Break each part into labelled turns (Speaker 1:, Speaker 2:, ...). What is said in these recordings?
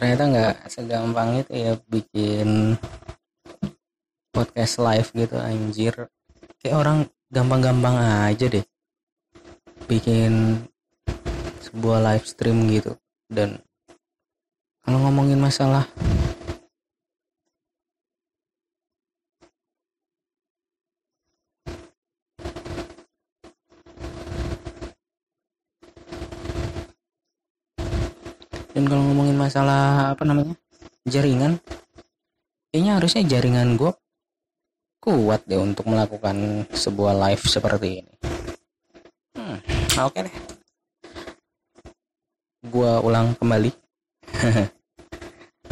Speaker 1: ternyata nggak segampang itu ya bikin podcast live gitu anjir. Kayak orang gampang-gampang aja deh bikin sebuah live stream gitu. Dan kalau ngomongin masalah dan kalau ngomongin masalah apa namanya jaringan kayaknya harusnya jaringan gue kuat deh untuk melakukan sebuah live seperti ini. Hmm, oke okay deh. Gue ulang kembali.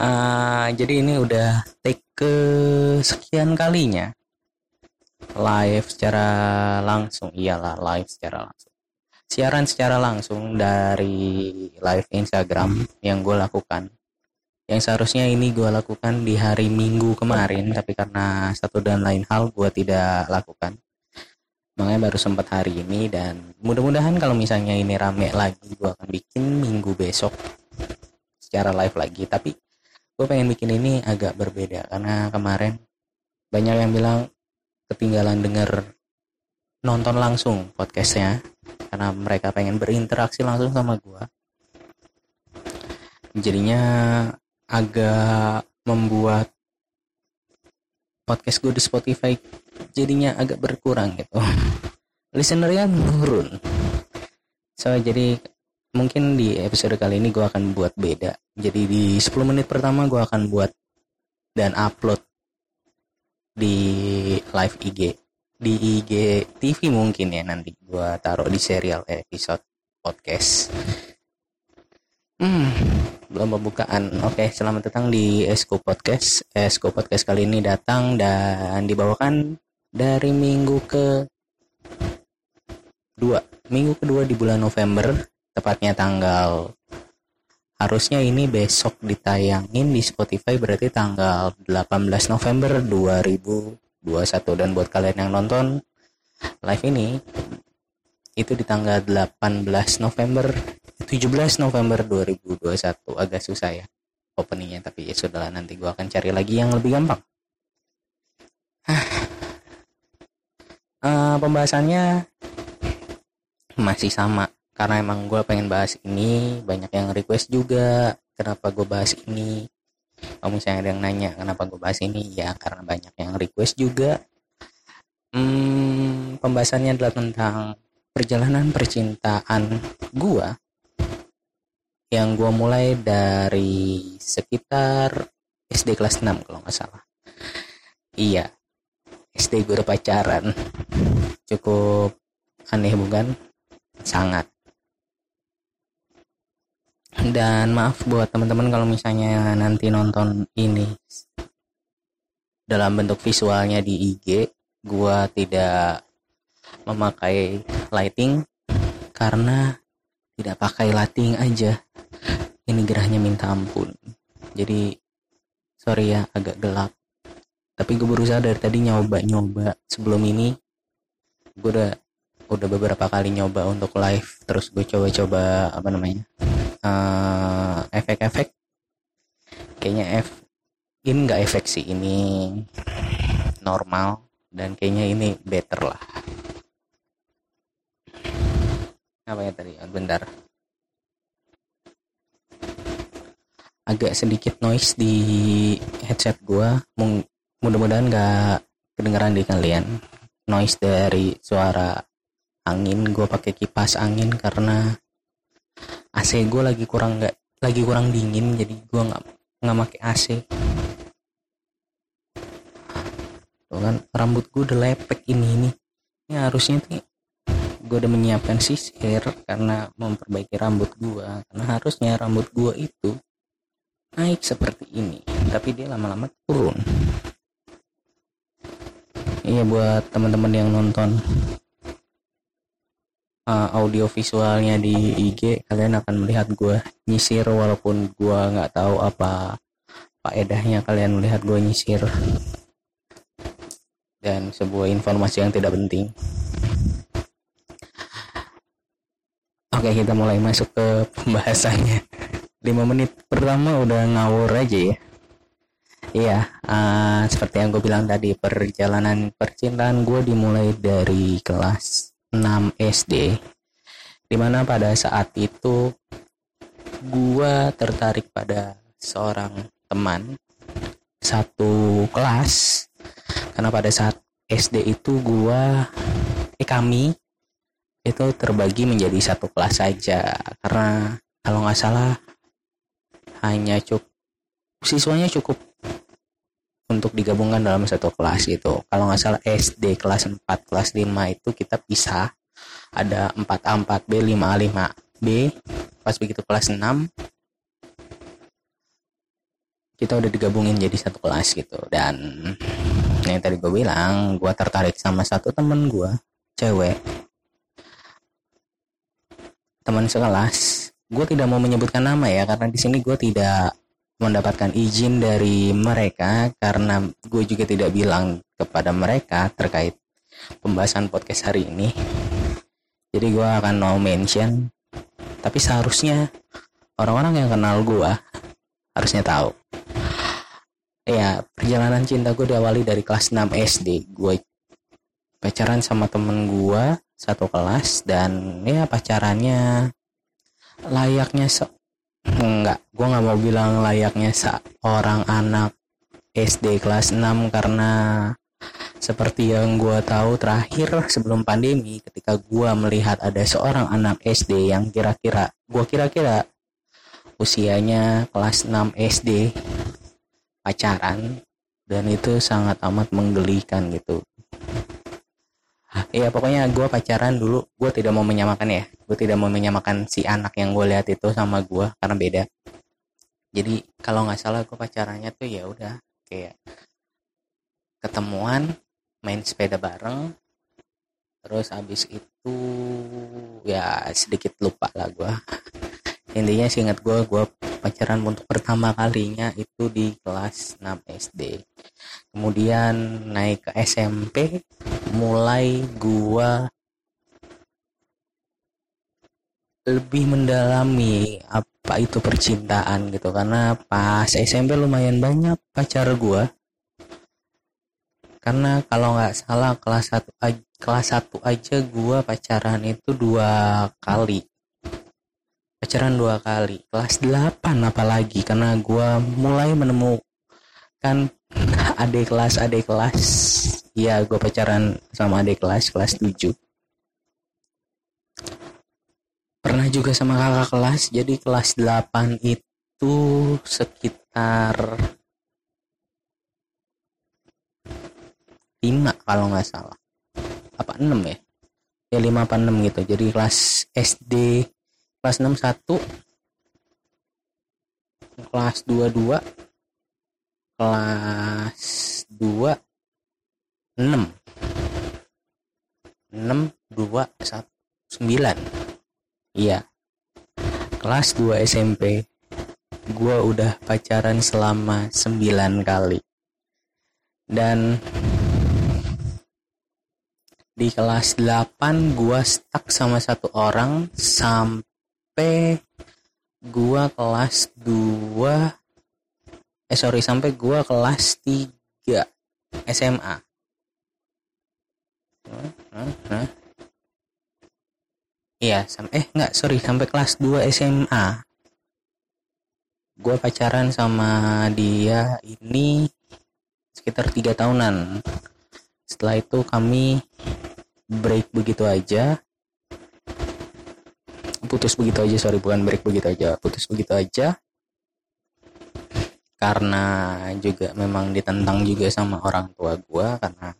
Speaker 1: Uh, jadi ini udah take ke sekian kalinya. Live secara langsung. Iyalah live secara langsung siaran secara langsung dari live Instagram yang gue lakukan. Yang seharusnya ini gue lakukan di hari Minggu kemarin tapi karena satu dan lain hal gue tidak lakukan. Makanya baru sempat hari ini dan mudah-mudahan kalau misalnya ini rame lagi gue akan bikin minggu besok secara live lagi. Tapi gue pengen bikin ini agak berbeda karena kemarin banyak yang bilang ketinggalan denger nonton langsung podcastnya karena mereka pengen berinteraksi langsung sama gue jadinya agak membuat podcast gue di Spotify jadinya agak berkurang gitu. Listenernya menurun. So jadi mungkin di episode kali ini gue akan buat beda. Jadi di 10 menit pertama gue akan buat dan upload di live IG di IG TV mungkin ya nanti gue taruh di serial episode podcast. Hmm belum pembukaan. Oke selamat datang di Esko Podcast. Esko Podcast kali ini datang dan dibawakan dari minggu ke dua. Minggu kedua di bulan November tepatnya tanggal harusnya ini besok ditayangin di Spotify berarti tanggal 18 November 2000 21 dan buat kalian yang nonton live ini itu di tanggal 18 November 17 November 2021 agak susah ya openingnya tapi ya sudahlah nanti gua akan cari lagi yang lebih gampang. Uh, pembahasannya masih sama karena emang gue pengen bahas ini banyak yang request juga kenapa gue bahas ini kalau misalnya ada yang nanya kenapa gue bahas ini? Ya karena banyak yang request juga. Hmm, pembahasannya adalah tentang perjalanan percintaan gue yang gue mulai dari sekitar SD kelas 6 kalau nggak salah. Iya SD gue udah pacaran. Cukup aneh bukan? Sangat dan maaf buat teman-teman kalau misalnya nanti nonton ini dalam bentuk visualnya di IG gua tidak memakai lighting karena tidak pakai lighting aja. Ini gerahnya minta ampun. Jadi sorry ya agak gelap. Tapi gue berusaha dari tadi nyoba nyoba sebelum ini gue udah udah beberapa kali nyoba untuk live. Terus gue coba-coba apa namanya uh, efek-efek? Kayaknya F ini nggak efek sih ini normal dan kayaknya ini better lah. Apa ya tadi? Bentar. Agak sedikit noise di headset gua. Mudah-mudahan nggak kedengeran di kalian. Noise dari suara angin. Gue pakai kipas angin karena AC gue lagi kurang nggak lagi kurang dingin jadi gue nggak nggak pakai AC Tuh kan rambut gue udah lepek ini ini. Ini harusnya nih gue udah menyiapkan sisir karena memperbaiki rambut gue karena harusnya rambut gue itu naik seperti ini tapi dia lama-lama turun. Iya buat teman-teman yang nonton uh, audio visualnya di IG kalian akan melihat gue nyisir walaupun gue nggak tahu apa faedahnya kalian melihat gue nyisir. Dan sebuah informasi yang tidak penting. Oke kita mulai masuk ke pembahasannya. 5 menit pertama udah ngawur aja ya. Iya uh, seperti yang gue bilang tadi perjalanan percintaan gue dimulai dari kelas 6 SD di mana pada saat itu gue tertarik pada seorang teman satu kelas. Karena pada saat SD itu gua eh kami itu terbagi menjadi satu kelas saja. Karena kalau nggak salah hanya cukup siswanya cukup untuk digabungkan dalam satu kelas itu kalau nggak salah SD kelas 4 kelas 5 itu kita pisah. Ada 4A 4B 5A 5B pas begitu kelas 6 kita udah digabungin jadi satu kelas gitu. Dan yang tadi gue bilang gue tertarik sama satu temen gue cewek. Teman sekelas. Gue tidak mau menyebutkan nama ya karena di sini gue tidak mendapatkan izin dari mereka karena gue juga tidak bilang kepada mereka terkait pembahasan podcast hari ini. Jadi gue akan no mention. Tapi seharusnya orang-orang yang kenal gue harusnya tahu. Ya perjalanan cinta gue diawali dari kelas 6 SD gue pacaran sama temen gue satu kelas dan ya pacarannya layaknya enggak. Gue nggak mau bilang layaknya seorang anak SD kelas 6 karena seperti yang gue tahu terakhir sebelum pandemi ketika gue melihat ada seorang anak SD yang kira-kira gue kira-kira usianya kelas 6 SD pacaran dan itu sangat amat menggelikan gitu Iya pokoknya gue pacaran dulu. Gue tidak mau menyamakan ya. Gue tidak mau menyamakan si anak yang gue lihat itu sama gue karena beda. Jadi kalau nggak salah gue pacarannya tuh ya udah kayak ketemuan main sepeda bareng terus abis itu ya sedikit lupa lah gue intinya sih ingat gue gue pacaran untuk pertama kalinya itu di kelas 6 SD kemudian naik ke SMP mulai gue lebih mendalami apa itu percintaan gitu. Karena pas SMP lumayan banyak pacar gue karena kalau nggak salah kelas 1 kelas 1 aja gue pacaran itu dua kali. Pacaran dua kali. Kelas 8 apalagi. Karena gue mulai menemukan adik kelas adik kelas ya gue pacaran sama adik kelas kelas 7 pernah juga sama kakak kelas jadi kelas 8 itu sekitar 5 kalau nggak salah. Apa 6 ya? Ya 5 apa 6 gitu. Jadi kelas SD kelas 61 kelas 22 kelas 2 6 6 2 1 9 iya. Kelas 2 SMP gua udah pacaran selama 9 kali. Dan di kelas 8 gua stuck sama satu orang sampai gua kelas 2 eh sorry sampai gua kelas 3 SMA iya sampai eh nggak sorry sampai kelas 2 SMA gua pacaran sama dia ini sekitar tiga tahunan. Setelah itu kami break begitu aja. Putus begitu aja sorry bukan break begitu aja putus begitu aja. Karena juga memang ditentang juga sama orang tua gue karena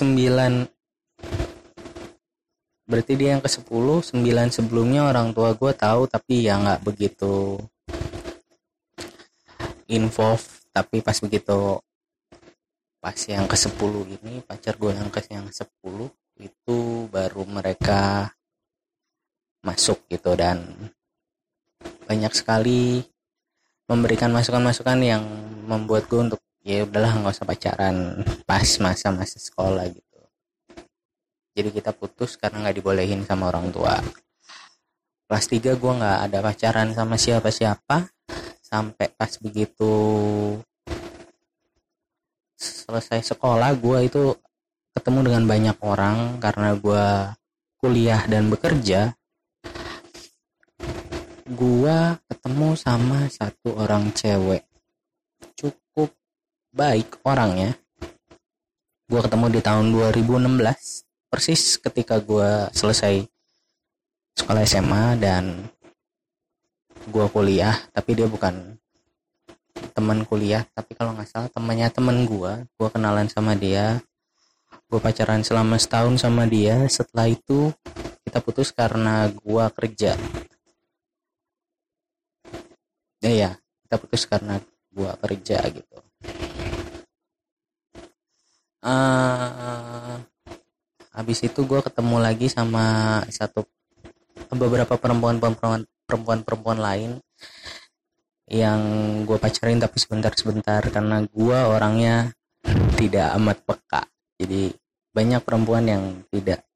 Speaker 1: sembilan. Berarti dia yang ke sepuluh sembilan sebelumnya orang tua gue tahu tapi ya nggak begitu involve. Tapi pas begitu pas yang ke sepuluh ini pacar gue yang ke yang sepuluh itu baru mereka masuk gitu. Dan banyak sekali memberikan masukan-masukan yang membuat gue untuk ya udahlah nggak usah pacaran pas masa-masa sekolah gitu. Jadi kita putus karena nggak dibolehin sama orang tua. Kelas 3 gue nggak ada pacaran sama siapa-siapa sampai pas begitu selesai sekolah gue itu ketemu dengan banyak orang karena gue kuliah dan bekerja. Gue ketemu sama satu orang cewek baik orangnya. Gue ketemu di tahun 2016 persis ketika gue selesai sekolah SMA dan gue kuliah tapi dia bukan teman kuliah tapi kalau nggak salah temannya temen gue gue kenalan sama dia gue pacaran selama setahun sama dia. Setelah itu kita putus karena gue kerja. Ya ya kita putus karena gue kerja gitu uh, habis itu gue ketemu lagi sama satu beberapa perempuan-perempuan perempuan-perempuan lain yang gue pacarin tapi sebentar-sebentar karena gue orangnya tidak amat peka. Jadi banyak perempuan yang tidak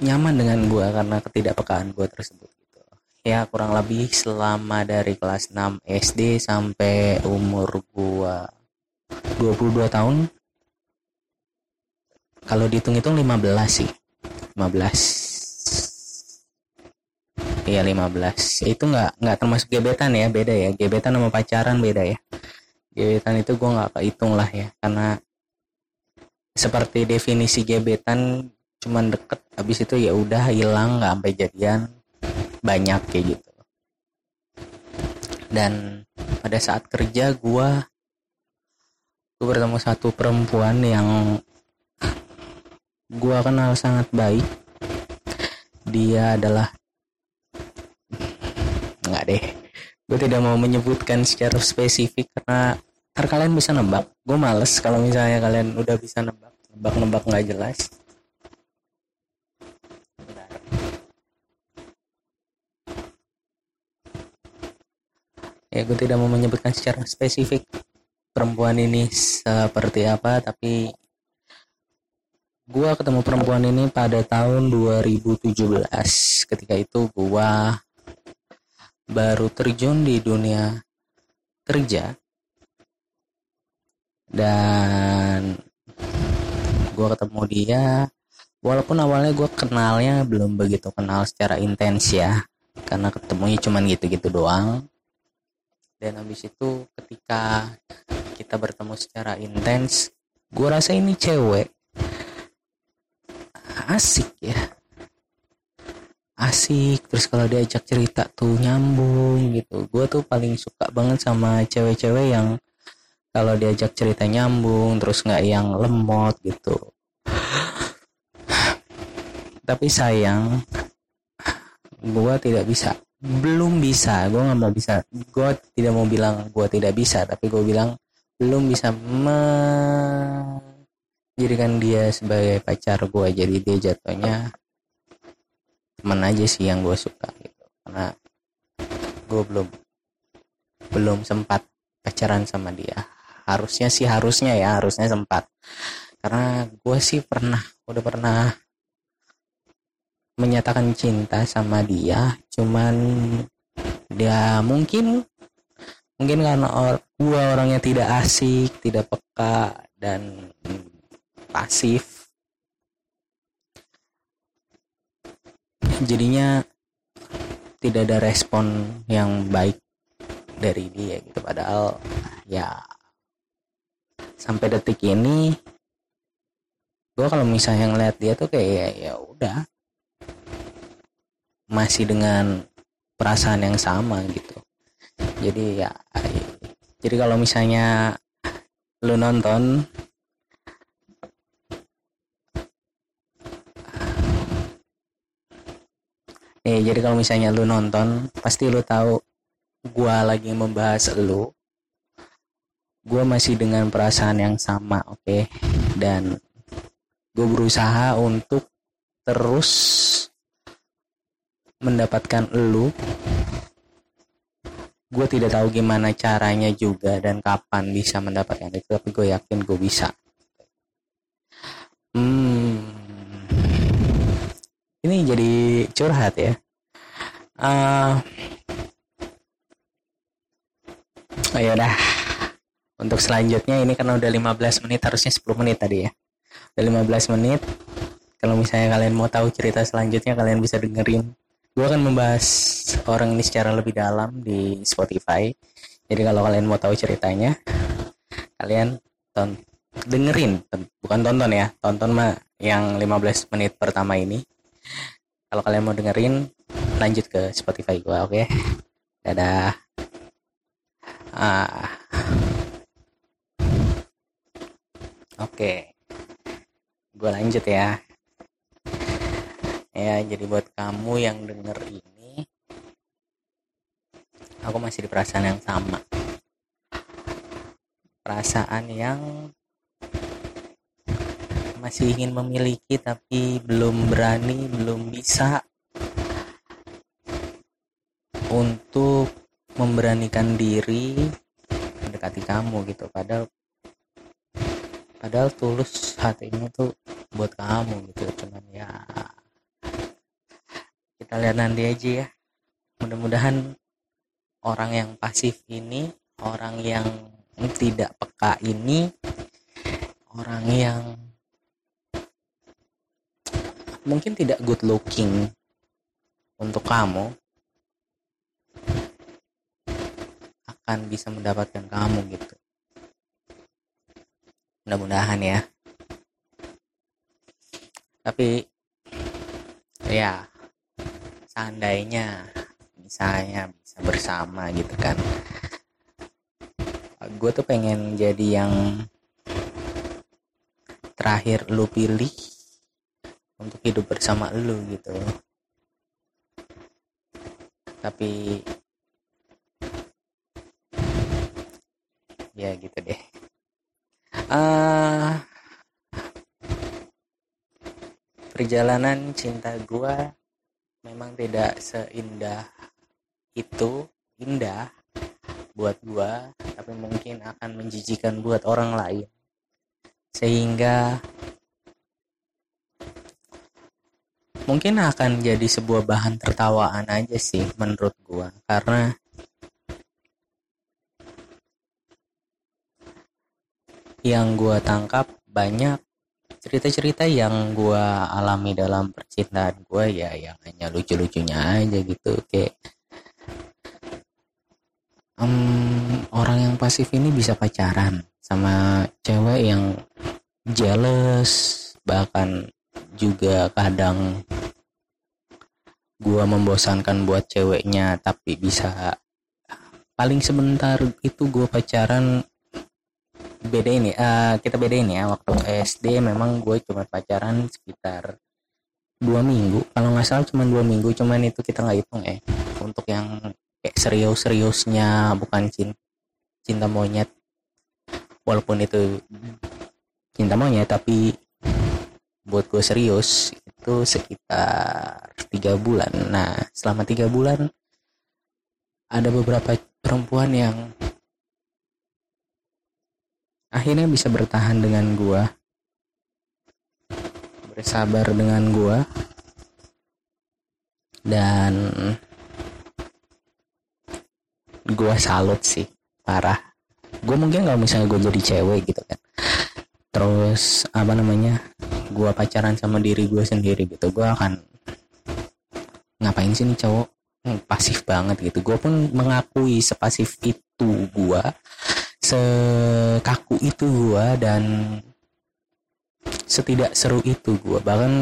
Speaker 1: nyaman dengan gue karena ketidakpekaan gue tersebut gitu. Ya kurang lebih selama dari kelas 6 SD sampai umur gue 22 tahun. Kalau dihitung-hitung 15 sih. 15 Iya 15 itu nggak nggak termasuk gebetan ya beda ya. Gebetan sama pacaran beda ya. Gebetan itu gue nggak kehitung lah ya karena seperti definisi gebetan cuman deket habis itu ya udah hilang nggak sampai jadian. Banyak kayak gitu. Dan pada saat kerja gue gue bertemu satu perempuan yang gue kenal sangat baik. Dia adalah nggak deh. Gue tidak mau menyebutkan secara spesifik karena ntar kalian bisa nebak. Gue males kalau misalnya kalian udah bisa nebak. Nebak-nebak nggak jelas. Ya gue tidak mau menyebutkan secara spesifik perempuan ini seperti apa tapi gue ketemu perempuan ini pada tahun 2017 ketika itu gue baru terjun di dunia kerja. Dan gue ketemu dia walaupun awalnya gue kenalnya belum begitu kenal secara intens ya. Karena ketemunya cuman gitu-gitu doang. Dan habis itu ketika kita bertemu secara intens gue rasa ini cewek asik ya. Asik terus kalau diajak cerita tuh nyambung gitu. Gue tuh paling suka banget sama cewek-cewek yang kalau diajak cerita nyambung terus nggak yang lemot gitu. Tapi sayang gue tidak bisa belum bisa. Gue nggak mau bisa. Gue tidak mau bilang gue tidak bisa tapi gue bilang belum bisa menjadikan dia sebagai pacar gue jadi dia jatuhnya teman aja sih yang gue suka gitu. Karena gue belum belum sempat pacaran sama dia. Harusnya sih harusnya ya harusnya sempat. Karena gue sih pernah udah pernah menyatakan cinta sama dia cuman dia mungkin mungkin karena or, gue orangnya tidak asik tidak peka dan pasif. Jadinya tidak ada respon yang baik dari dia gitu. Padahal ya sampai detik ini gue kalau misalnya ngeliat dia tuh kayak ya, ya udah. Masih dengan perasaan yang sama gitu. Jadi ya jadi kalau misalnya lu nonton nih jadi kalau misalnya lu nonton pasti lu tahu gua lagi membahas lu gua masih dengan perasaan yang sama oke okay? dan gue berusaha untuk terus mendapatkan lu gue tidak tahu gimana caranya juga dan kapan bisa mendapatkan itu tapi gue yakin gue bisa. Hmm. Ini jadi curhat ya. Uh, ya udah. Untuk selanjutnya ini karena udah 15 menit harusnya 10 menit tadi ya. Udah 15 menit. Kalau misalnya kalian mau tahu cerita selanjutnya kalian bisa dengerin gue akan membahas orang ini secara lebih dalam di Spotify jadi kalau kalian mau tahu ceritanya kalian ton dengerin bukan tonton ya tonton mah yang 15 menit pertama ini kalau kalian mau dengerin lanjut ke Spotify gue oke okay? dadah ah Oke. Gue lanjut ya. Ya, jadi buat kamu yang denger ini aku masih di perasaan yang sama. Perasaan yang masih ingin memiliki tapi belum berani, belum bisa untuk memberanikan diri mendekati kamu gitu. Padahal padahal tulus hatinya tuh buat kamu gitu cuman ya kita lihat nanti aja ya. Mudah-mudahan orang yang pasif ini orang yang tidak peka ini orang yang mungkin tidak good looking untuk kamu akan bisa mendapatkan kamu gitu. Mudah-mudahan ya. Tapi ya seandainya misalnya bisa bersama gitu kan. Gue tuh pengen jadi yang terakhir lu pilih untuk hidup bersama lu gitu. Tapi ya gitu deh. Uh, perjalanan cinta gua memang tidak seindah itu indah buat gua tapi mungkin akan menjijikan buat orang lain. Sehingga mungkin akan jadi sebuah bahan tertawaan aja sih menurut gua. Karena yang gue tangkap banyak cerita-cerita yang gue alami dalam percintaan gue ya yang hanya lucu-lucunya aja gitu kayak um, orang yang pasif ini bisa pacaran sama cewek yang jealous bahkan juga kadang gue membosankan buat ceweknya tapi bisa paling sebentar itu gue pacaran beda ini uh, kita beda ini ya waktu SD memang gue cuma pacaran sekitar dua minggu. Kalau nggak salah cuma dua minggu cuman itu kita nggak hitung ya untuk yang kayak serius-seriusnya bukan cinta, cinta monyet. Walaupun itu cinta monyet tapi buat gue serius itu sekitar tiga bulan. Nah selama tiga bulan ada beberapa perempuan yang akhirnya bisa bertahan dengan gua. Bersabar dengan gua. Dan gua salut sih parah. Gue mungkin kalau misalnya gue jadi cewek gitu kan. Terus apa namanya gue pacaran sama diri gue sendiri gitu. Gue akan ngapain sih nih cowok? Hmm, pasif banget gitu. Gue pun mengakui sepasif itu gue sekaku itu gua dan setidak seru itu gua. Bahkan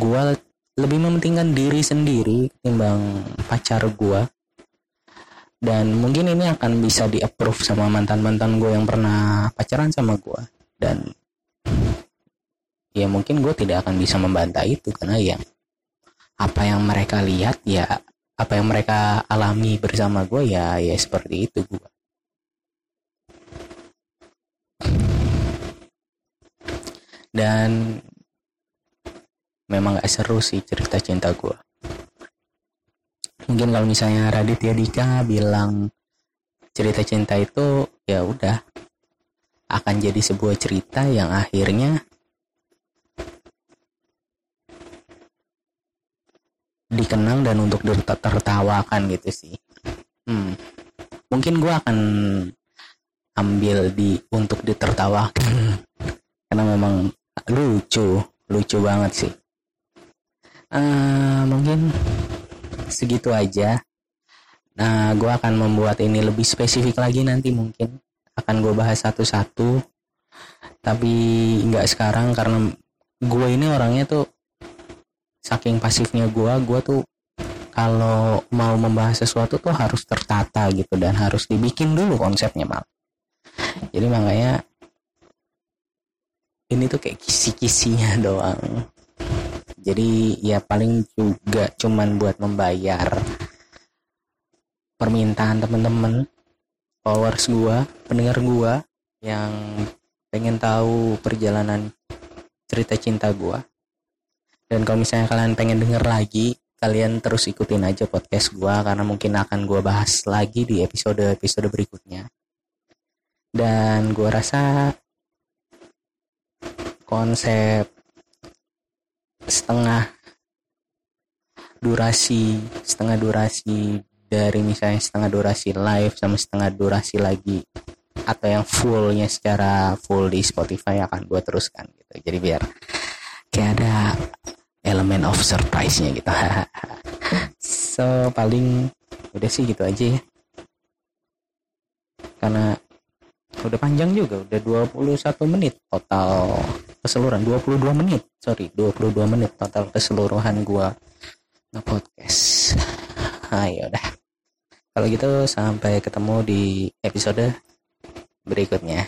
Speaker 1: gua lebih mementingkan diri sendiri ketimbang pacar gua. Dan mungkin ini akan bisa di approve sama mantan mantan gue yang pernah pacaran sama gue dan ya mungkin gue tidak akan bisa membantah itu karena ya apa yang mereka lihat ya apa yang mereka alami bersama gue ya ya seperti itu gue dan memang gak seru sih cerita cinta gue mungkin kalau misalnya Raditya Dika bilang cerita cinta itu ya udah akan jadi sebuah cerita yang akhirnya dikenang dan untuk tertawakan gitu sih. Hmm. mungkin gue akan ambil di untuk ditertawakan. Karena memang lucu lucu banget sih. Uh, mungkin segitu aja. Nah gue akan membuat ini lebih spesifik lagi nanti mungkin. Akan gue bahas satu-satu. Tapi nggak sekarang karena gue ini orangnya tuh saking pasifnya gue gue tuh kalau mau membahas sesuatu tuh harus tertata gitu dan harus dibikin dulu konsepnya mal. Jadi makanya ini tuh kayak kisi-kisinya doang. Jadi ya paling juga cuman buat membayar permintaan temen-temen followers gua pendengar gua yang pengen tahu perjalanan cerita cinta gua. Dan kalau misalnya kalian pengen denger lagi kalian terus ikutin aja podcast gua karena mungkin akan gua bahas lagi di episode-episode berikutnya. Dan gua rasa konsep setengah durasi setengah durasi dari misalnya setengah durasi live sama setengah durasi lagi atau yang fullnya secara full di Spotify akan gue teruskan gitu. Jadi biar kayak ada elemen of surprise-nya gitu. So paling udah sih gitu aja ya. Karena udah panjang juga udah 21 menit total keseluruhan. 22 menit. Sorry 22 menit total keseluruhan gua nge-podcast. Ayo dah. Kalau gitu sampai ketemu di episode berikutnya